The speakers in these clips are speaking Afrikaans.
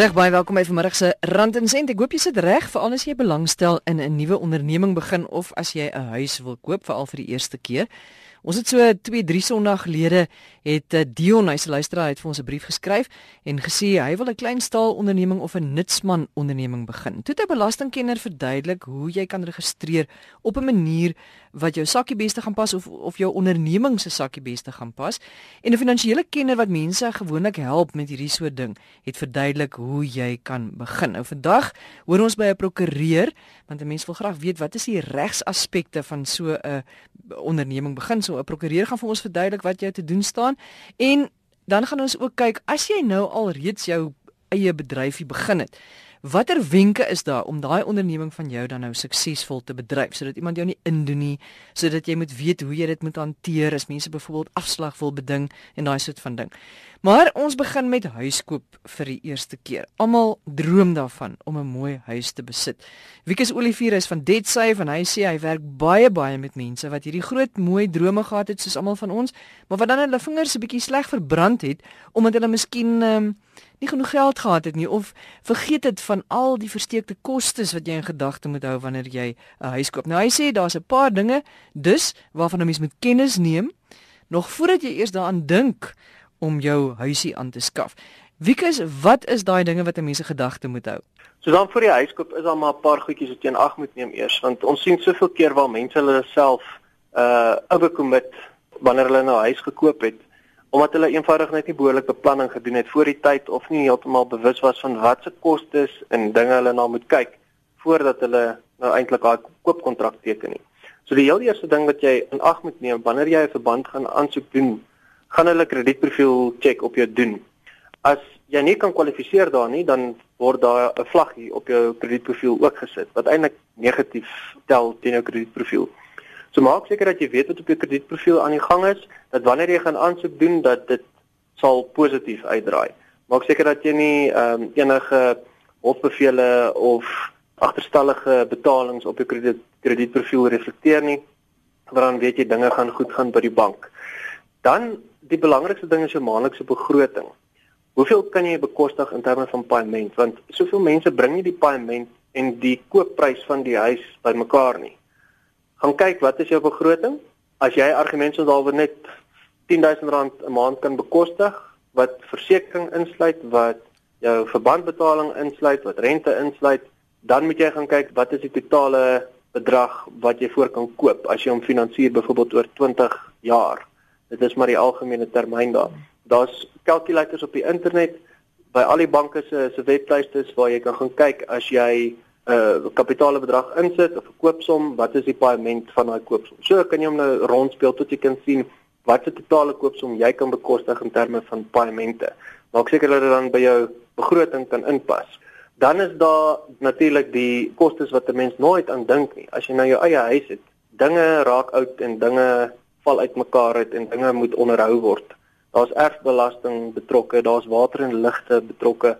Middag baie welkom by vanmiddag se Rand en Sent. Ek hoop jy sit reg vir al as jy belangstel in 'n nuwe onderneming begin of as jy 'n huis wil koop veral vir die eerste keer. Ons het so 2, 3 Sondag gelede het eh, Dion, hy's 'n luisteraar, het vir ons 'n brief geskryf en gesê hy wil 'n klein staalonderneming of 'n nutsman onderneming begin. Toe het 'n belastingkenner verduidelik hoe jy kan registreer op 'n manier wat jou sakkie beste gaan pas of of jou onderneming se sakkie beste gaan pas. En 'n finansiële kenner wat mense gewoonlik help met hierdie soort ding, het verduidelik hoe jy kan begin. Nou vandag hoor ons by 'n prokureur, want 'n mens wil graag weet wat is die regsaspekte van so 'n onderneming begin. So 'n prokureur gaan vir ons verduidelik wat jy te doen staan en dan gaan ons ook kyk as jy nou al reeds jou eie bedryfie begin het. Watter wenke is daar om daai onderneming van jou dan nou suksesvol te bedryf sodat iemand jou nie indoen nie, sodat jy moet weet hoe jy dit moet hanteer as mense byvoorbeeld afslag wil beding en daai soort van ding. Maar ons begin met huiskoop vir die eerste keer. Almal droom daarvan om 'n mooi huis te besit. Wiekus Olivier is van Detsay en hy sê hy werk baie baie met mense wat hierdie groot mooi drome gehad het soos almal van ons, maar wat dan hulle vingers 'n bietjie sleg verbrand het omdat hulle miskien um, nie genoeg geld gehad het nie of vergeet het van al die versteekte kostes wat jy in gedagte moet hou wanneer jy 'n huis koop. Nou hy sê daar's 'n paar dinge dus waarvan 'n mens moet kennis neem nog voordat jy eers daaraan dink om jou huisie aan te skaf. Wiekus, wat is daai dinge wat 'n mens se gedagte moet hou? So dan vir die huiskoop is daar maar 'n paar goedjies wat jy in ag moet neem eers want ons sien soveel keer waar mense hulle self uh overcommit wanneer hulle nou huis gekoop het omdat hulle eenvoudig net nie behoorlik beplanning gedoen het voor die tyd of nie heeltemal bewus was van wat se kostes en dinge hulle na moet kyk voordat hulle nou eintlik daai koopkontrak teken nie. So die heel eerste ding wat jy in ag moet neem wanneer jy 'n verband gaan aansoek doen, gaan hulle kredietprofiel check op jou doen. As jy nie kan kwalifiseer daar nie, dan word daar 'n vlaggie op jou kredietprofiel ook gesit wat eintlik negatief tel teen jou kredietprofiel. So maak seker dat jy weet wat op jou kredietprofiel aan die gang is, dat wanneer jy gaan aansoek doen dat dit sal positief uitdraai. Maak seker dat jy nie ehm um, enige hofbevele of agterstallige betalings op jou krediet kredietprofiel reflekteer nie. Want dan weet jy dinge gaan goed gaan by die bank. Dan die belangrikste ding is jou maandelikse begroting. Hoeveel kan jy bekostig in terme van paaiement? Want soveel mense bring nie die paaiement en die koopprys van die huis bymekaar nie gaan kyk wat is jou begroting? As jy argumente sou daaroor net R10000 'n maand kan bekostig wat versekerings insluit, wat jou verbandbetaling insluit, wat rente insluit, dan moet jy gaan kyk wat is die totale bedrag wat jy voor kan koop as jy hom finansier byvoorbeeld oor 20 jaar. Dit is maar die algemene termyn daar. Daar's kalkulators op die internet by al die banke se se webtuistes waar jy kan gaan kyk as jy 'n uh, kapitaale bedrag insit of 'n koopsom, wat is die paaiement van daai koopsom? So kan jy hom nou rondspeel tot jy kan sien wat se totale koopsom jy kan bekostig in terme van paaimente. Maak seker dat dit dan by jou begroting kan inpas. Dan is daar natuurlik die kostes wat 'n mens nooit aan dink nie. As jy nou jou eie huis het, dinge raak oud en dinge val uitmekaar uit en dinge moet onderhou word. Daar's erfbelasting betrokke, daar's water en ligte betrokke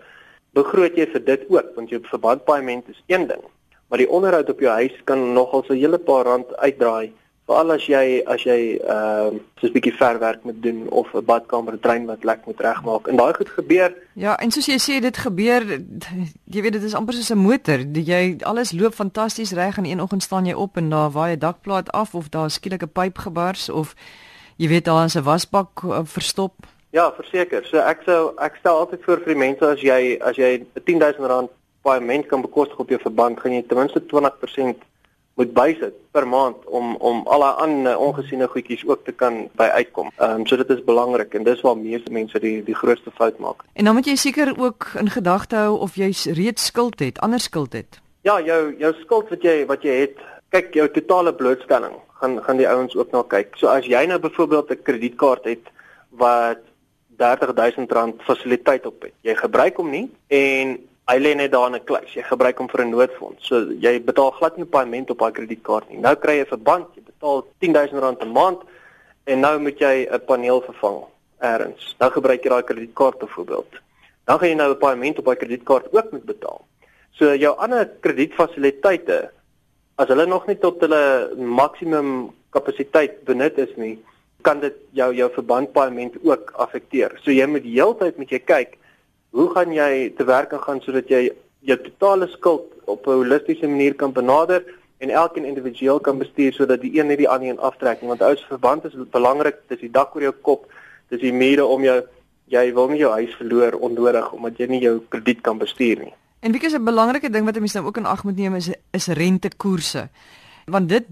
begroot jy vir dit ook want jou verbandpaaiement is een ding maar die onderhoud op jou huis kan nogal so 'n hele paar rand uitdraai veral as jy as jy ehm uh, so 'n bietjie verwerk moet doen of 'n badkamer drein wat lek moet regmaak. En daai goed gebeur. Ja en soos jy sê dit gebeur jy weet dit is amper soos 'n motor. Jy alles loop fantasties reg en een oggend staan jy op en daar waai 'n dakplaat af of daar skielik 'n pyp gebars of jy weet daar is 'n wasbak uh, verstop. Ja, verseker. So ek sou ek stel altyd voor vir die mense as jy as jy 'n 10000 rand paaiement kan bekostig op jou verband, gaan jy ten minste 20% moet bysit per maand om om al daai ander ongesiene goedjies ook te kan by uitkom. Ehm um, so dit is belangrik en dis waar meeste mense die die grootste fout maak. En dan moet jy seker ook in gedagte hou of jy reeds skuld het, ander skuld het. Ja, jou jou skuld wat jy wat jy het, kyk jou totale blootstelling gaan gaan die ouens ook na kyk. So as jy nou byvoorbeeld 'n kredietkaart het wat R30000 fasiliteit op het. Jy gebruik hom nie en hy lê net daar in 'n kluis. Jy gebruik hom vir 'n noodfonds. So jy betaal glad nie paaiement op daai kredietkaart nie. Nou kry jy 'n verband, jy betaal R10000 'n maand en nou moet jy 'n paneel vervang eers. Nou gebruik jy daai kredietkaart byvoorbeeld. Dan gaan jy nou 'n paaiement op daai kredietkaart ook moet betaal. So jou ander kredietfasiliteite as hulle nog nie tot hulle maksimum kapasiteit benut is nie, kan dit jou jou verbandpaaiement ook affekteer. So jy moet heeltyd met jy kyk hoe gaan jy te werk gaan sodat jy jou totale skuld op 'n holistiese manier kan benader en elkeen individueel kan bestuur sodat die een net die ander een aftrek nie want ou se verband is belangrik dis die dak oor jou kop dis die mure om jou jy wil nie jou huis verloor onnodig omdat jy nie jou krediet kan bestuur nie En wie is 'n belangrike ding wat mense nou ook in ag moet neem is is rentekoerse. Want dit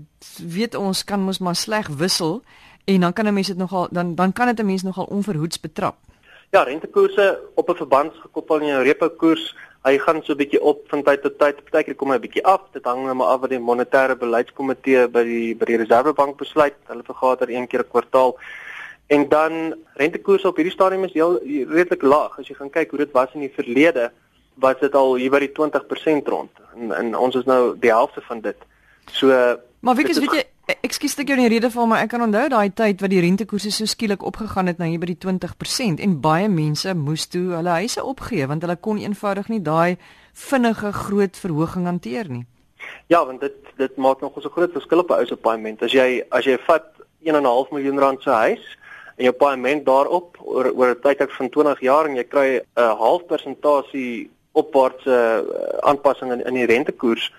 weet ons kan mos maar sleg wissel en dan kan 'n mens dit nogal dan dan kan dit 'n mens nogal onverhoeds betrap. Ja, rentekoerse op 'n verband gekoppel aan jou repo koers, hy gaan so 'n bietjie op van tyd tot tyd. Partykeer kom hy 'n bietjie af. Dit hang nou maar af wat die monetêre beleidskomitee by die by die Reservebank besluit. Hulle vergader een keer 'n kwartaal. En dan rentekoerse op hierdie stadium is heel redelik laag as jy gaan kyk hoe dit was in die verlede was dit al hier by die 20% rond en, en ons is nou die helfte van dit. So Maar wie is weet jy ekskuus ek in die rede val maar ek kan onthou daai tyd wat die rentekoerse so skielik opgegaan het na hier by die 20% en baie mense moes toe hulle huise opgee want hulle kon eenvoudig nie daai vinnige groot verhoging hanteer nie. Ja, want dit dit maak nog 'n groot verskil op 'n ou se paaiement. As jy as jy vat 1.5 miljoen rand se huis en jou paaiement daarop oor oor 'n tydperk van 20 jaar en jy kry 'n half persentasie opwaartse uh, aanpassing in, in die rentekoers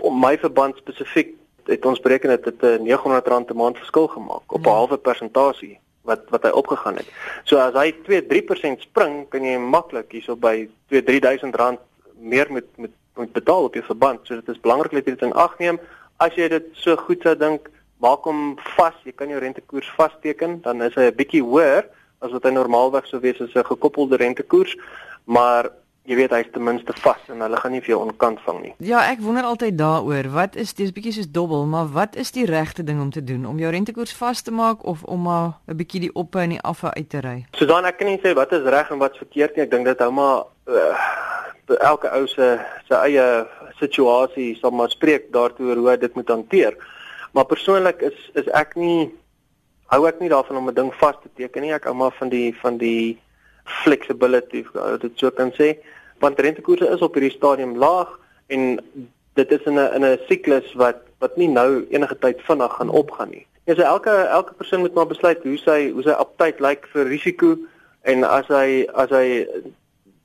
om my verband spesifiek het ons bereken dat dit 'n R900 'n maand verskil gemaak op 'n ja. halwe persentasie wat wat hy opgegaan het. So as hy 2-3% spring, kan jy maklik hierso by 2-3000 rand meer met met moet betaal op jou verband. So dit is belangrik dat jy dit in ag neem. As jy dit so goed sou dink, maak hom vas. Jy kan jou rentekoers vasteken, dan is hy 'n bietjie hoër as wat hy normaalweg sou wees as 'n gekoppelde rentekoers, maar jy weet hy's ten minste vas en hulle gaan nie vir jou onkant vang nie. Ja, ek wonder altyd daaroor, wat is dis bietjie soos dobbel, maar wat is die regte ding om te doen om jou rentekoers vas te maak of om maar 'n bietjie die op en die af uit te ry? So dan ek kan nie sê wat is reg en wat verkeerd nie. Ek dink dit hou maar uh, elke ou se se eie situasie sal maar spreek daartoe hoe hy dit moet hanteer. Maar persoonlik is is ek nie hou ek nie daarvan om 'n ding vas te teken nie. Ek hou maar van die van die flexibility, as dit so kan sê want rentekoerse is op hierdie stadium laag en dit is in 'n in 'n siklus wat wat nie nou enige tyd vinnig gaan opgaan nie. Ja, so elke elke persoon moet maar besluit hoe sy hoe sy aptyd lyk vir risiko en as hy as hy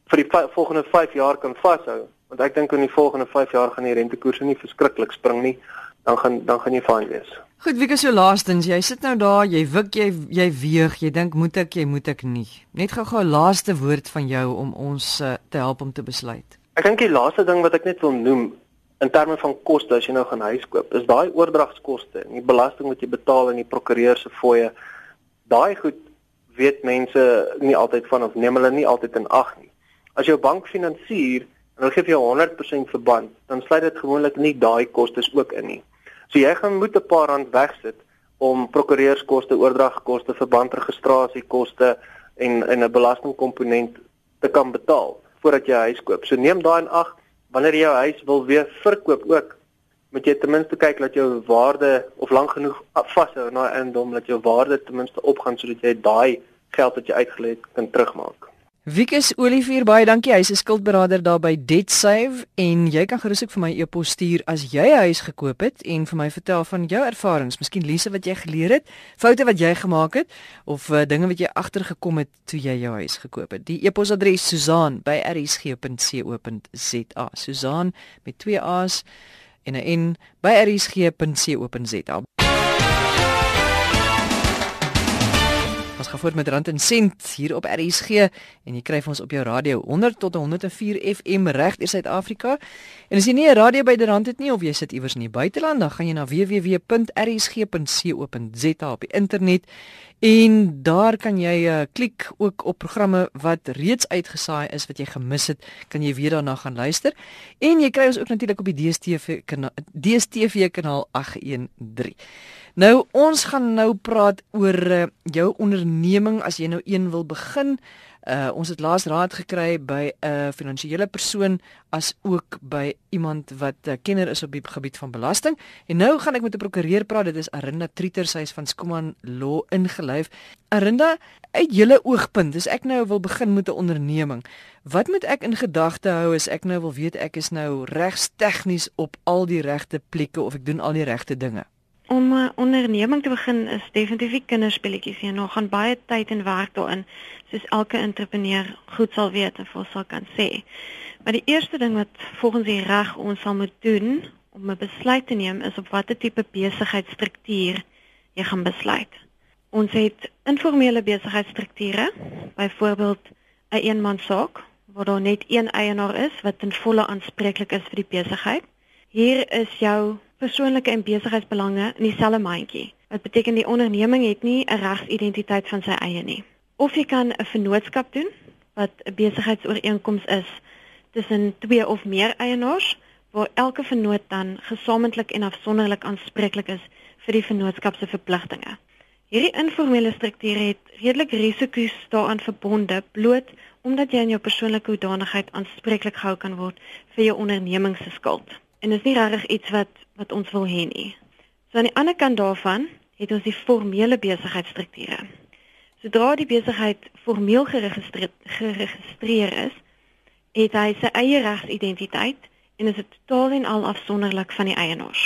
vir die volgende 5 jaar kan vashou, want ek dink in die volgende 5 jaar gaan die rentekoerse nie verskriklik spring nie, dan gaan dan gaan jy fyn wees. Goed, wie is jou laastens? Jy sit nou daar, jy wik, jy jy weeg, jy dink moet ek, jy moet ek nie. Net gou-gou laaste woord van jou om ons uh, te help om te besluit. Ek dink die laaste ding wat ek net wil noem in terme van koste as jy nou gaan huis koop, is daai oordragskoste en die belasting wat jy betaal in die prokureur se fooie. Daai goed weet mense nie altyd van of neem hulle nie altyd in ag nie. As jou bank finansier en hulle gee vir jou 100% verband, dan sluit dit gewoonlik nie daai kostes ook in nie. So jy gaan moet 'n paar rand wegsit om prokureurskoste, oordragkoste, verbandregistrasiekoste en en 'n belastingkomponent te kan betaal voordat jy 'n huis koop. So neem daai in ag wanneer jy jou huis wil weer verkoop ook moet jy ten minste kyk dat jou waarde of lank genoeg vashou na 'n eiendom dat jou waarde ten minste opgaan sodat jy daai geld wat jy uitgelê het kan terugmaak. Wikus Olivier baie dankie. Hy's 'n skuldberader daar by DebtSave en jy kan gerus ook vir my e-pos stuur as jy 'n huis gekoop het en vir my vertel van jou ervarings, miskien lesse wat jy geleer het, foute wat jy gemaak het of uh, dinge wat jy agtergekom het toe jy jou huis gekoop het. Die e-posadres susaan@rsg.co.za. Susaan met twee A's en 'n N rsg.co.za. Ons gaan voort met Rand en Sent hier op RSG en jy kry ons op jou radio 100 tot 104 FM reg in Suid-Afrika. En as jy nie 'n radio by die rand het nie of jy sit iewers in die buiteland, dan gaan jy na www.rsg.co.za op die internet en daar kan jy uh, klik ook op programme wat reeds uitgesaai is wat jy gemis het, kan jy weer daarna gaan luister. En jy kry ons ook natuurlik op die DStv kanaal DStv kanaal 813. Nou ons gaan nou praat oor uh, jou onderneming as jy nou een wil begin. Uh ons het laas raad gekry by 'n uh, finansiële persoon as ook by iemand wat 'n uh, kenner is op die gebied van belasting. En nou gaan ek met 'n prokureur praat. Dit is Arinda Trieter, sy is van Skuman Law ingelyf. Arinda, uit julle oogpunt, as ek nou wil begin met 'n onderneming, wat moet ek in gedagte hou as ek nou wil weet ek is nou regs tegnies op al die regte plekke of ek doen al die regte dinge? Om 'n onderneming te begin is definitief nie kinderspeletjies nie. Nog gaan baie tyd en werk daarin, soos elke entrepreneur goed sal weet en vir sal kan sê. Maar die eerste ding wat volgens die reg ons sal moet doen om 'n besluit te neem is op watter tipe besigheidsstruktuur jy gaan besluit. Ons het informele besigheidsstrukture, byvoorbeeld 'n een eenmansaak waar daar net een eienaar is wat ten volle aanspreeklik is vir die besigheid. Hier is jou persoonlike en besigheidsbelange in dieselfde mandjie. Wat beteken die onderneming het nie 'n regsidentiteit van sy eie nie. Of jy kan 'n vennootskap doen wat 'n besigheidsooreenkoms is tussen twee of meer eienaars waar elke vennoot dan gesamentlik en afsonderlik aanspreeklik is vir die vennootskap se verpligtinge. Hierdie informele struktuur het redelik risiko's daaraan verbonde bloot omdat jy in jou persoonlike hoedanigheid aanspreeklik gehou kan word vir jou onderneming se skuld. En dit is nie regtig iets wat wat ons wil hê nie. So aan die ander kant daarvan het ons die formele besigheidsstrukture. Sodra die besigheid formeel geregistreer geregistreer is, het hy sy eie regsidentiteit en is dit totaal en al afsonderlik van die eienaars.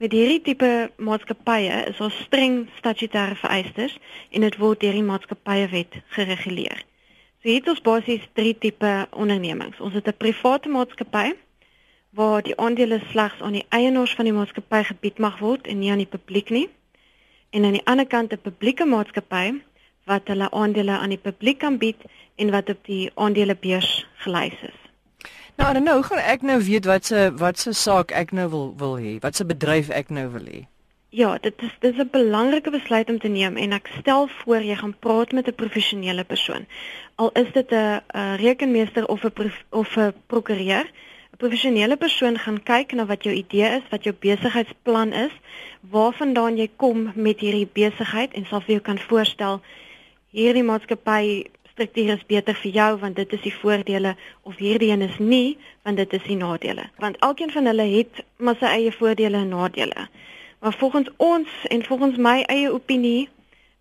Met hierdie tipe maatskappye is daar streng statutêre vereistes en dit word deur die maatskappywet gereguleer. So het ons basies drie tipe ondernemings. Ons het 'n private maatskappy waar die aandele slegs aan die eienaars van die maatskappy gebied mag word en nie aan die publiek nie. En aan die ander kant 'n publieke maatskappy wat hulle aandele aan die publiek kan bied en wat op die aandelebeurs gelys is. Nou, dan nou gaan ek nou weet wat se wat se saak ek nou wil wil hê, wat se bedryf ek nou wil hê. Ja, dit is dis 'n belangrike besluit om te neem en ek stel voor jy gaan praat met 'n professionele persoon. Al is dit 'n 'n rekenmeester of 'n of 'n prokureur. Professionele persoon gaan kyk na wat jou idee is, wat jou besigheidsplan is, waarvandaan jy kom met hierdie besigheid en sal vir jou kan voorstel hierdie maatskappy struktuur is beter vir jou want dit is die voordele of hierdie een is nie want dit is die nadele. Want elkeen van hulle het maar sy eie voordele en nadele. Maar volgens ons en volgens my eie opinie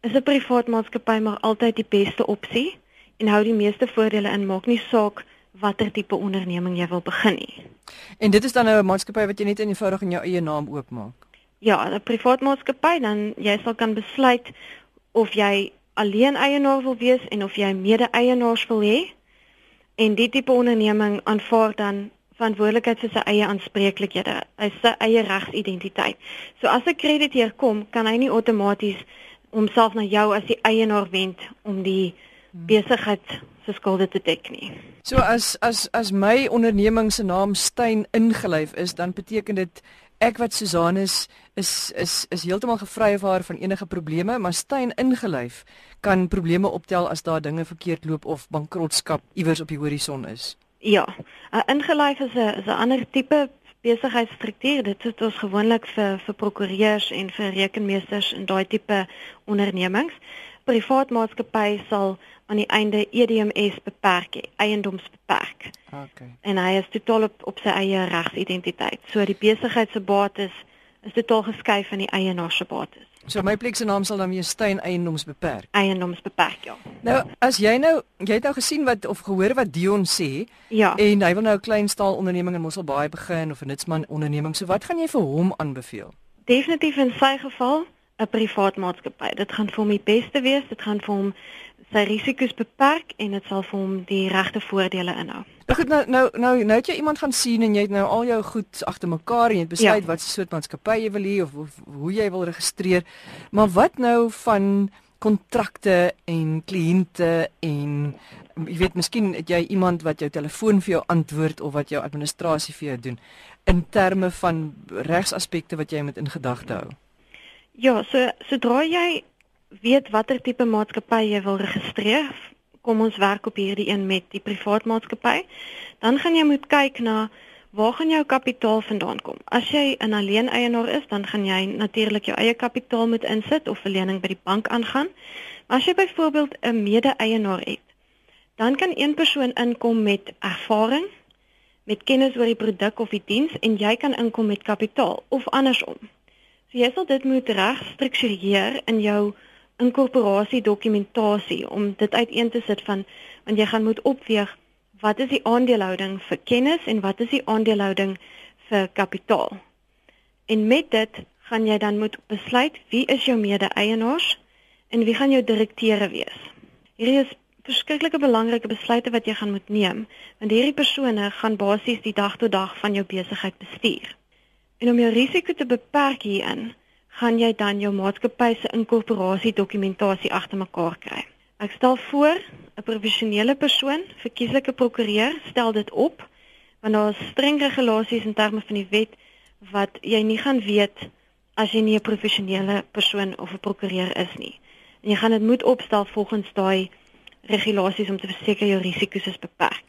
is 'n privaat maatskappy maar altyd die beste opsie en hou die meeste voordele in maak nie saak watter tipe onderneming jy wil begin nie. En dit is dan nou 'n maatskappy wat jy net eenvoudig in jou eie naam oopmaak. Ja, 'n privaat maatskappy dan jy sal kan besluit of jy alleen eienaar wil wees en of jy mede-eienaars wil hê. En die tipe onderneming aanvaar dan verantwoordelikheid vir sy eie aanspreeklikhede, sy eie regsidentiteit. So as 'n krediteur kom, kan hy nie outomaties homself na jou as die eienaar wend om die besigheid se skulde te dek nie. So as as as my onderneming se naam Stein ingelyf is, dan beteken dit ek wat Susan is is is is heeltemal gevry van haar van enige probleme, maar Stein ingelyf kan probleme optel as daar dinge verkeerd loop of bankrotskap iewers op die horison is. Ja, ingelyf is 'n is 'n ander tipe besigheidsstruktuur. Dit is ons gewoonlik vir vir prokureurs en vir rekenmeesters en daai tipe ondernemings. Privaat maatskappy sal aan die einde EDMS beperk, eiendomsbeperk. Okay. En hy is totaal op op sy eie regsidentiteit. So die besigheid se bates is totaal geskei van die eienaar se bates. So my plek se naam sal dan weer Stein Eiendomsbeperk. Eiendomsbeperk, ja. Nou, as jy nou jy het nou gesien wat of gehoor wat Dion sê ja. en hy wil nou 'n klein staal onderneming in Mosselbaai begin of 'n nutsman onderneming. So wat gaan jy vir hom aanbeveel? Definitief in sy geval 'n privaat maatskappy. Dit gaan vir hom die beste wees. Dit gaan vir hom sy risiko's beperk en dit sal vir hom die regte voordele inhou. Goed, nou nou nou nou het jy iemand gaan sien en jy het nou al jou goed agter mekaar en jy het besluit ja. wat se soort maatskappy jy wil hê of, of hoe jy wil registreer. Maar wat nou van kontrakte en kliënte en jy weet miskien het jy iemand wat jou telefoon vir jou antwoord of wat jou administrasie vir jou doen in terme van regsaspekte wat jy moet in gedagte hou. Ja, so sodra jy weet watter tipe maatskappy jy wil registreer, kom ons werk op hierdie een met die privaat maatskappy. Dan gaan jy moet kyk na waar gaan jou kapitaal vandaan kom. As jy 'n alleen eienaar is, dan gaan jy natuurlik jou eie kapitaal moet insit of 'n lening by die bank aangaan. Maar as jy byvoorbeeld 'n mede-eienaar het, dan kan een persoon inkom met ervaring, met kennis oor die produk of die diens en jy kan inkom met kapitaal of andersom. So jy sal dit moet reg struktureer in jou inkorporasie dokumentasie om dit uiteen te sit van want jy gaan moet opweeg wat is die aandelehouding vir kennis en wat is die aandelehouding vir kapitaal. En met dit gaan jy dan moet besluit wie is jou mede-eienaars en wie gaan jou direkteure wees. Hierdie is verskriklike belangrike besluite wat jy gaan moet neem, want hierdie persone gaan basies die dag tot dag van jou besigheid bestuur. En om jou risiko te beperk hierin, gaan jy dan jou maatskappy se inkorporasie dokumentasie agter mekaar kry. Ek stel voor 'n professionele persoon, verkieslike prokureur, stel dit op want daar is streng regulasies in terme van die wet wat jy nie gaan weet as jy nie 'n professionele persoon of 'n prokureur is nie. En jy gaan dit moet opstel volgens daai regulasies om te verseker jou risiko's is beperk.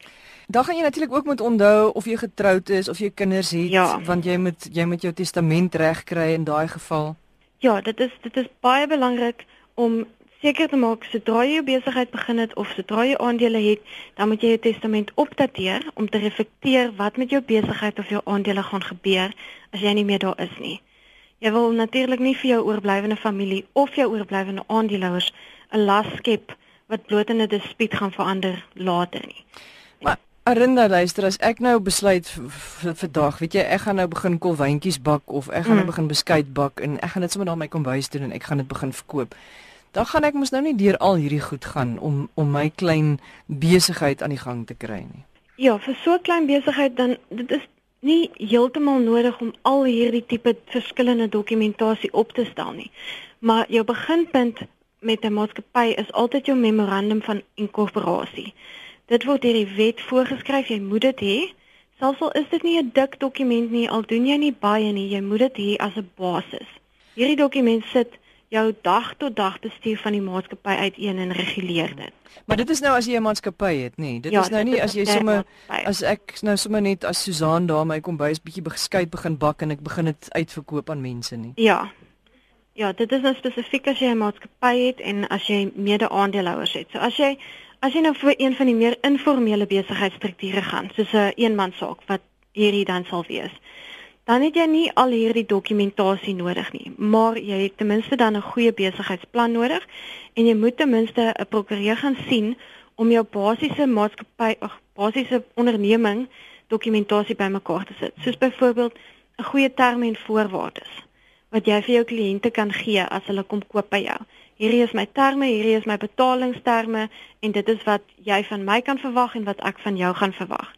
Dan gaan jy natuurlik ook moet onthou of jy getroud is of jy kinders het ja. want jy moet jy moet jou testament regkry in daai geval. Ja, dit is dit is baie belangrik om seker te maak sodra jy jou besigheid begin het of sodra jy aandele het, dan moet jy jou testament opdateer om te reflekteer wat met jou besigheid of jou aandele gaan gebeur as jy nie meer daar is nie. Jy wil natuurlik nie vir jou oorblywende familie of jou oorblywende aandeelhouers 'n las skep wat bloot in 'n dispuut gaan verander later nie. Arinda luister as ek nou besluit vir dag, weet jy, ek gaan nou begin kolwyntjies bak of ek gaan nou mm. nou begin beskuit bak en ek gaan dit sommer daar my kombuis doen en ek gaan dit begin verkoop. Dan gaan ek mos nou nie deur al hierdie goed gaan om om my klein besigheid aan die gang te kry nie. Ja, vir so 'n klein besigheid dan dit is nie heeltemal nodig om al hierdie tipe verskillende dokumentasie op te stel nie. Maar jou beginpunt met 'n maatskappy is altyd jou memorandum van inkorporasie. Dit word deur die wet voorgeskryf, jy moet dit hê. Selfs al is dit nie 'n dik dokument nie, al doen jy nie baie nie, jy moet dit hê as 'n basis. Hierdie dokument sit jou dag tot dag bestuur van die maatskappy uiteen en reguleer dit. Maar dit is nou as jy 'n maatskappy het, nê? Dit ja, is nou nie as jy sommer as ek nou sommer net as Susan daar my kombuis bietjie beskuit begin bak en ek begin dit uitverkoop aan mense nie. Ja. Ja, dit is nou spesifiek as jy 'n maatskappy het en as jy mede-aandeelhouers het. So as jy as jy nou vir een van die meer informele besigheidsstrukture gaan, soos 'n een eenmansaak wat hierdie dan sal wees, dan het jy nie al hierdie dokumentasie nodig nie, maar jy het ten minste dan 'n goeie besigheidsplan nodig en jy moet ten minste 'n prokureur gaan sien om jou basiese maatskappy of basiese onderneming dokumentasie bymekaar te sit. Soos byvoorbeeld 'n goeie terme en voorwaardes wat jy vir jou kliënte kan gee as hulle kom koop by jou. Hierdie is my terme, hierdie is my betalingsterme en dit is wat jy van my kan verwag en wat ek van jou gaan verwag.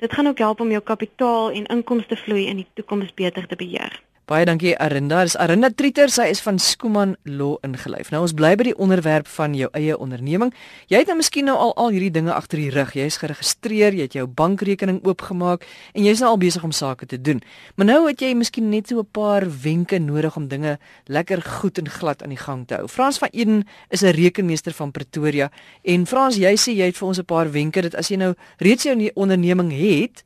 Dit gaan ook help om jou kapitaal en inkomste vloei in die toekoms beter te beheer. Baie dankie Arinda. Dis Arinda Trieter, sy is van Skuman Law ingelyf. Nou ons bly by die onderwerp van jou eie onderneming. Jy het nou miskien nou al al hierdie dinge agter die rug. Jy is geregistreer, jy het jou bankrekening oopgemaak en jy's nou al besig om sake te doen. Maar nou het jy miskien net so 'n paar wenke nodig om dinge lekker goed en glad aan die gang te hou. Frans van Eden is 'n rekenmeester van Pretoria en Frans, jy sê jy het vir ons 'n paar wenke dat as jy nou reeds jou onderneming het,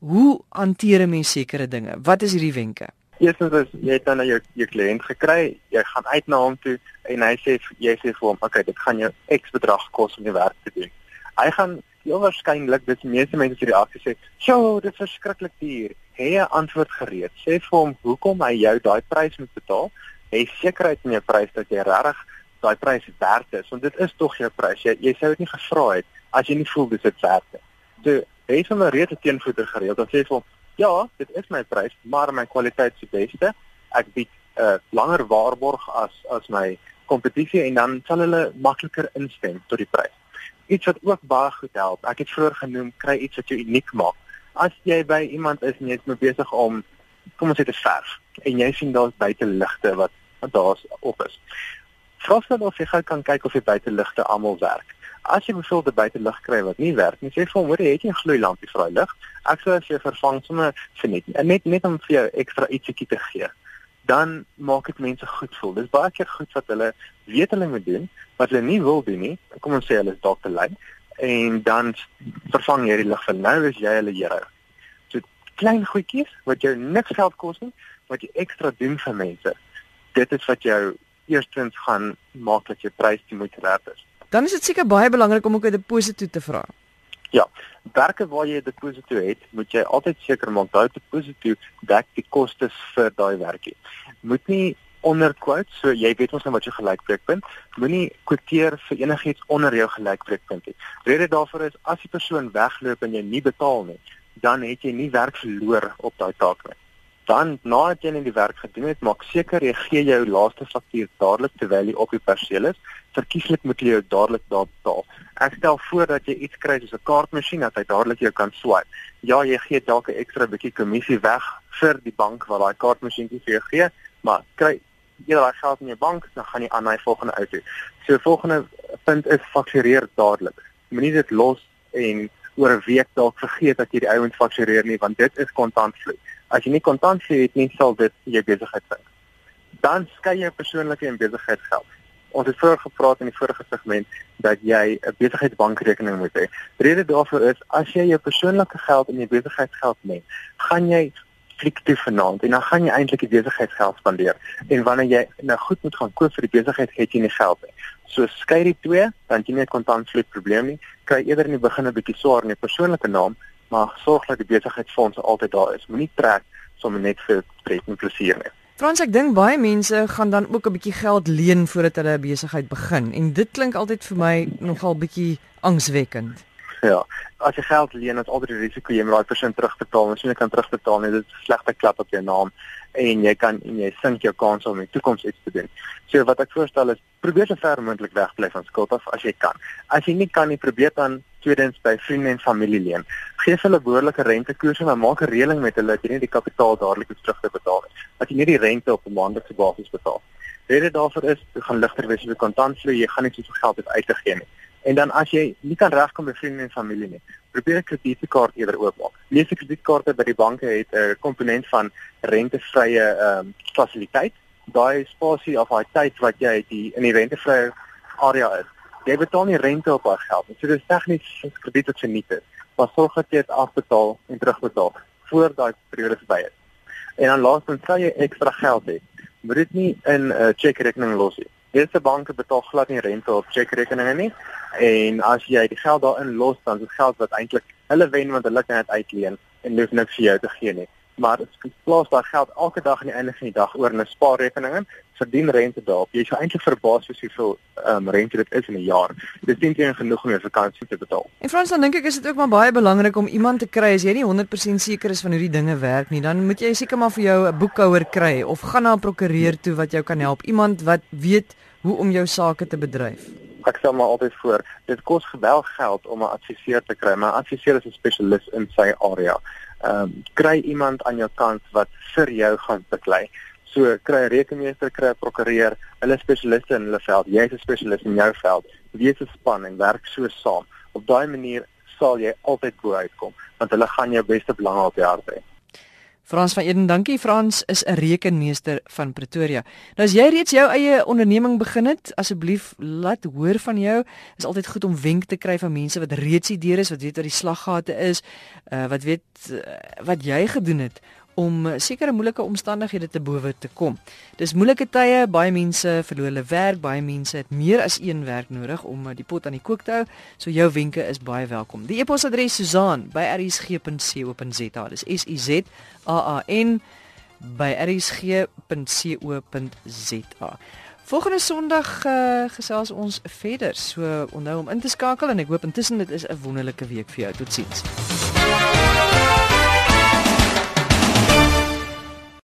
hoe hanteer 'n mens sekere dinge? Wat is hierdie wenke? Eerstens is jy dan nou jou jou kliënt gekry, jy gaan uit na hom toe en hy sê jy sê vir hom, "Oké, okay, dit gaan jou X bedrag kos om die werk te doen." Hy gaan heel waarskynlik dis die meeste mense wat reaksie sê, "Sjoe, dit is verskriklik duur." Hê 'n antwoord gereed. Sê vir hom hoekom hy jou daai prys moet betaal. Hê sekerheid in jou prys dat jy regtig daai prys werd is, want dit is tog jou prys. Jy jy sou dit nie gevra het as jy nie voel dis dit werd nie. So, hê sommer reeds 'n teenvoeter gereed. Dan sê vir hom, ja, dit is my prys, maar my kwaliteit is die beste. Ek bied 'n uh, langer waarborg as as my kompetisie en dan sal hulle makliker instem tot die prys. Iets wat ook baie goed help. Ek het vroeër genoem, kry iets wat jou uniek maak. As jy by iemand is en jy's mee besig om kom ons sê te verf en jy sien daar's buiteligte wat wat daar's op is. Vra dan of jy kan kyk of die buiteligte almal werk as jy bevoelde buite lig kry wat nie werk nie, sê vir hom, "Hoor, het jy 'n gloeilampie vir daai lig?" Ek sou as jy vervang sommer vir net net net om vir jou ekstra ietsie te gee. Dan maak dit mense goed voel. Dis baie keer goed wat hulle weet hulle moet doen, wat hulle nie wil doen nie. Kom ons sê hulle is dalk te lui en dan vervang jy die lig vir nou is jy hulle here. So klein goedjies wat jou niks geld kos nie, wat jy ekstra doen vir mense. Dit is wat jou eerstens gaan maak dat jou prys die moeite werd is. Dan is dit seker baie belangrik om ook 'n deposito te vra. Ja, werke waar jy 'n deposito het, moet jy altyd seker maak dat die deposito dek die kostes vir daai werkie. Moet nie onder quote, so jy weet ons nou wat jou gelykbreekpunt, moenie kwoteer vir enigiets onder jou gelykbreekpunt nie. Rede daarvoor is as die persoon wegloop en jy nie betaal nie, dan het jy nie werk verloor op daai taak nie. Dan nadat jy net die werk gedoen het, maak seker jy gee jou laaste faktuur dadelik terwyl jy op die perseel is. Verkieslik moet jy jou dadelik daar betaal. Ek stel voor dat jy iets kry soos 'n kaartmasjien dat hy dadelik jou kan swipe. Ja, jy gee dalk 'n ekstra bietjie kommissie weg vir die bank wat daai kaartmasjien vir jou gee, maar kry jy daai geld in jou bank, dan gaan jy aan na die volgende ou toe. So volgende punt is faktureer dadelik. Moenie dit los en oor 'n week dalk vergeet dat jy die ouens faktureer nie want dit is kontantvloei. As jy nie kontantvloei het nie, sal dit jou besigheid sink. Dan skei jy persoonlike en besigheidsgeld. Ons het vroeër gepraat in die vorige segment dat jy 'n besigheidsbankrekening moet hê. Rede daarvoor is as jy jou persoonlike geld en jou besigheidsgeld meng, gaan jy fliek toe vanaand en dan gaan jy eintlik die besigheidsgeld spandeer. En wanneer jy nou goed moet gaan koop vir die besigheid, het jy nie geld nie. So skei die twee, dan jy nie 'n kontantvloei probleem nie. Kry eerder in die begin 'n bietjie swaar in jou persoonlike naam, maar sorg dat die besigheidsfonds altyd daar is. Moenie trek sommer net vir pret en plesier nie. Frans, ek dink baie mense gaan dan ook 'n bietjie geld leen voordat hulle 'n besigheid begin en dit klink altyd vir my nogal bietjie angswekkend. Ja, as jy geld leen, is altyd die risiko jy moet daai persoon terugbetaal. As jy nie kan terugbetaal nie, dit is 'n slegte klap op jou naam en jy kan en jy sink jou kans om in die toekoms iets te doen. So wat ek voorstel is probeer so ver moontlik wegbly van skuld af as jy kan. As jy nie kan nie, probeer dan tweedens by vriende en familie leen. Geef hulle behoorlike rentekoerse en maak 'n reëling met hulle dat jy nie die kapitaal dadelik hoef terug te betaal nie. Dat jy nie die rente op 'n maandelikse basis betaal. Rede daarvoor is, jy gaan ligter wees met kontantvloei, jy gaan nie soveel geld uit te gee nie. En dan as jy nie kan regkom met vriende en familie nie, probeer 'n kredietkaart eerder oopmaak. Meeste kredietkaarte by die banke het 'n komponent van rentevrye ehm um, fasiliteit. Daai spasie of daai tyd wat jy die in die rentevrye area is, jy betaal nie rente op daai geld nie. So dis tegnies 'n krediet wat geniet is. Maar sorg dat jy dit afbetaal en terugbetaal voor daai periode verby is. En dan laastens sal jy ekstra geld hê. Moet dit nie in 'n uh, chequerekening los nie. Eerste banke betaal glad nie rente op chequerekeninge nie en as jy die geld daarin los dan is dit geld wat eintlik hulle wen want hulle kan dit uitleen en hoef niks vir jou te gee nie. Maar dit plaas daai geld elke dag aan die einde van die dag oor in 'n spaarrekening in, verdien rente daarop. Jy sou eintlik verbaas wees hoeveel ehm um, rente dit is in 'n jaar. Dit is nie genoeg om jou vakansie te betaal. En Frans, dan dink ek is dit ook maar baie belangrik om iemand te kry as jy nie 100% seker is van hoe die dinge werk nie, dan moet jy seker maar vir jou 'n boekhouer kry of gaan na 'n prokureur toe wat jou kan help. Iemand wat weet hoe om jou sake te bedryf ek stel maar altyd voor, dit kos geweldig geld om 'n adviseur te kry, maar 'n adviseur is 'n spesialis in sy area. Ehm um, kry iemand aan jou kant wat vir jou gaan beklei. So kry 'n rekenmeester, kry 'n prokureur, hulle spesialiste in hulle veld, jy is 'n spesialis in jou veld. Wees 'n span en werk so saam. Op daai manier sal jy altyd bo uitkom, want hulle gaan jou beste belange op die hart hê. Frans van Eden, dankie. Frans is 'n rekenmeester van Pretoria. Nou as jy reeds jou eie onderneming begin het, asseblief laat hoor van jou. Dit is altyd goed om wenk te kry van mense wat reeds hier is, wat weet wat die slaggate is, uh, wat weet uh, wat jy gedoen het om sekere moeilike omstandighede te bowe te kom. Dis moeilike tye, baie mense verloor hulle werk, baie mense het meer as een werk nodig om die pot aan die kook te hou. So jou wenke is baie welkom. Die e-posadres Susan@rsg.co.za. Dis S U Z A A N by rsg.co.za. Volgende Sondag uh, gesels ons verder. So onthou om in te skakel en ek hoop intussen dit is 'n wonderlike week vir jou. Totsiens.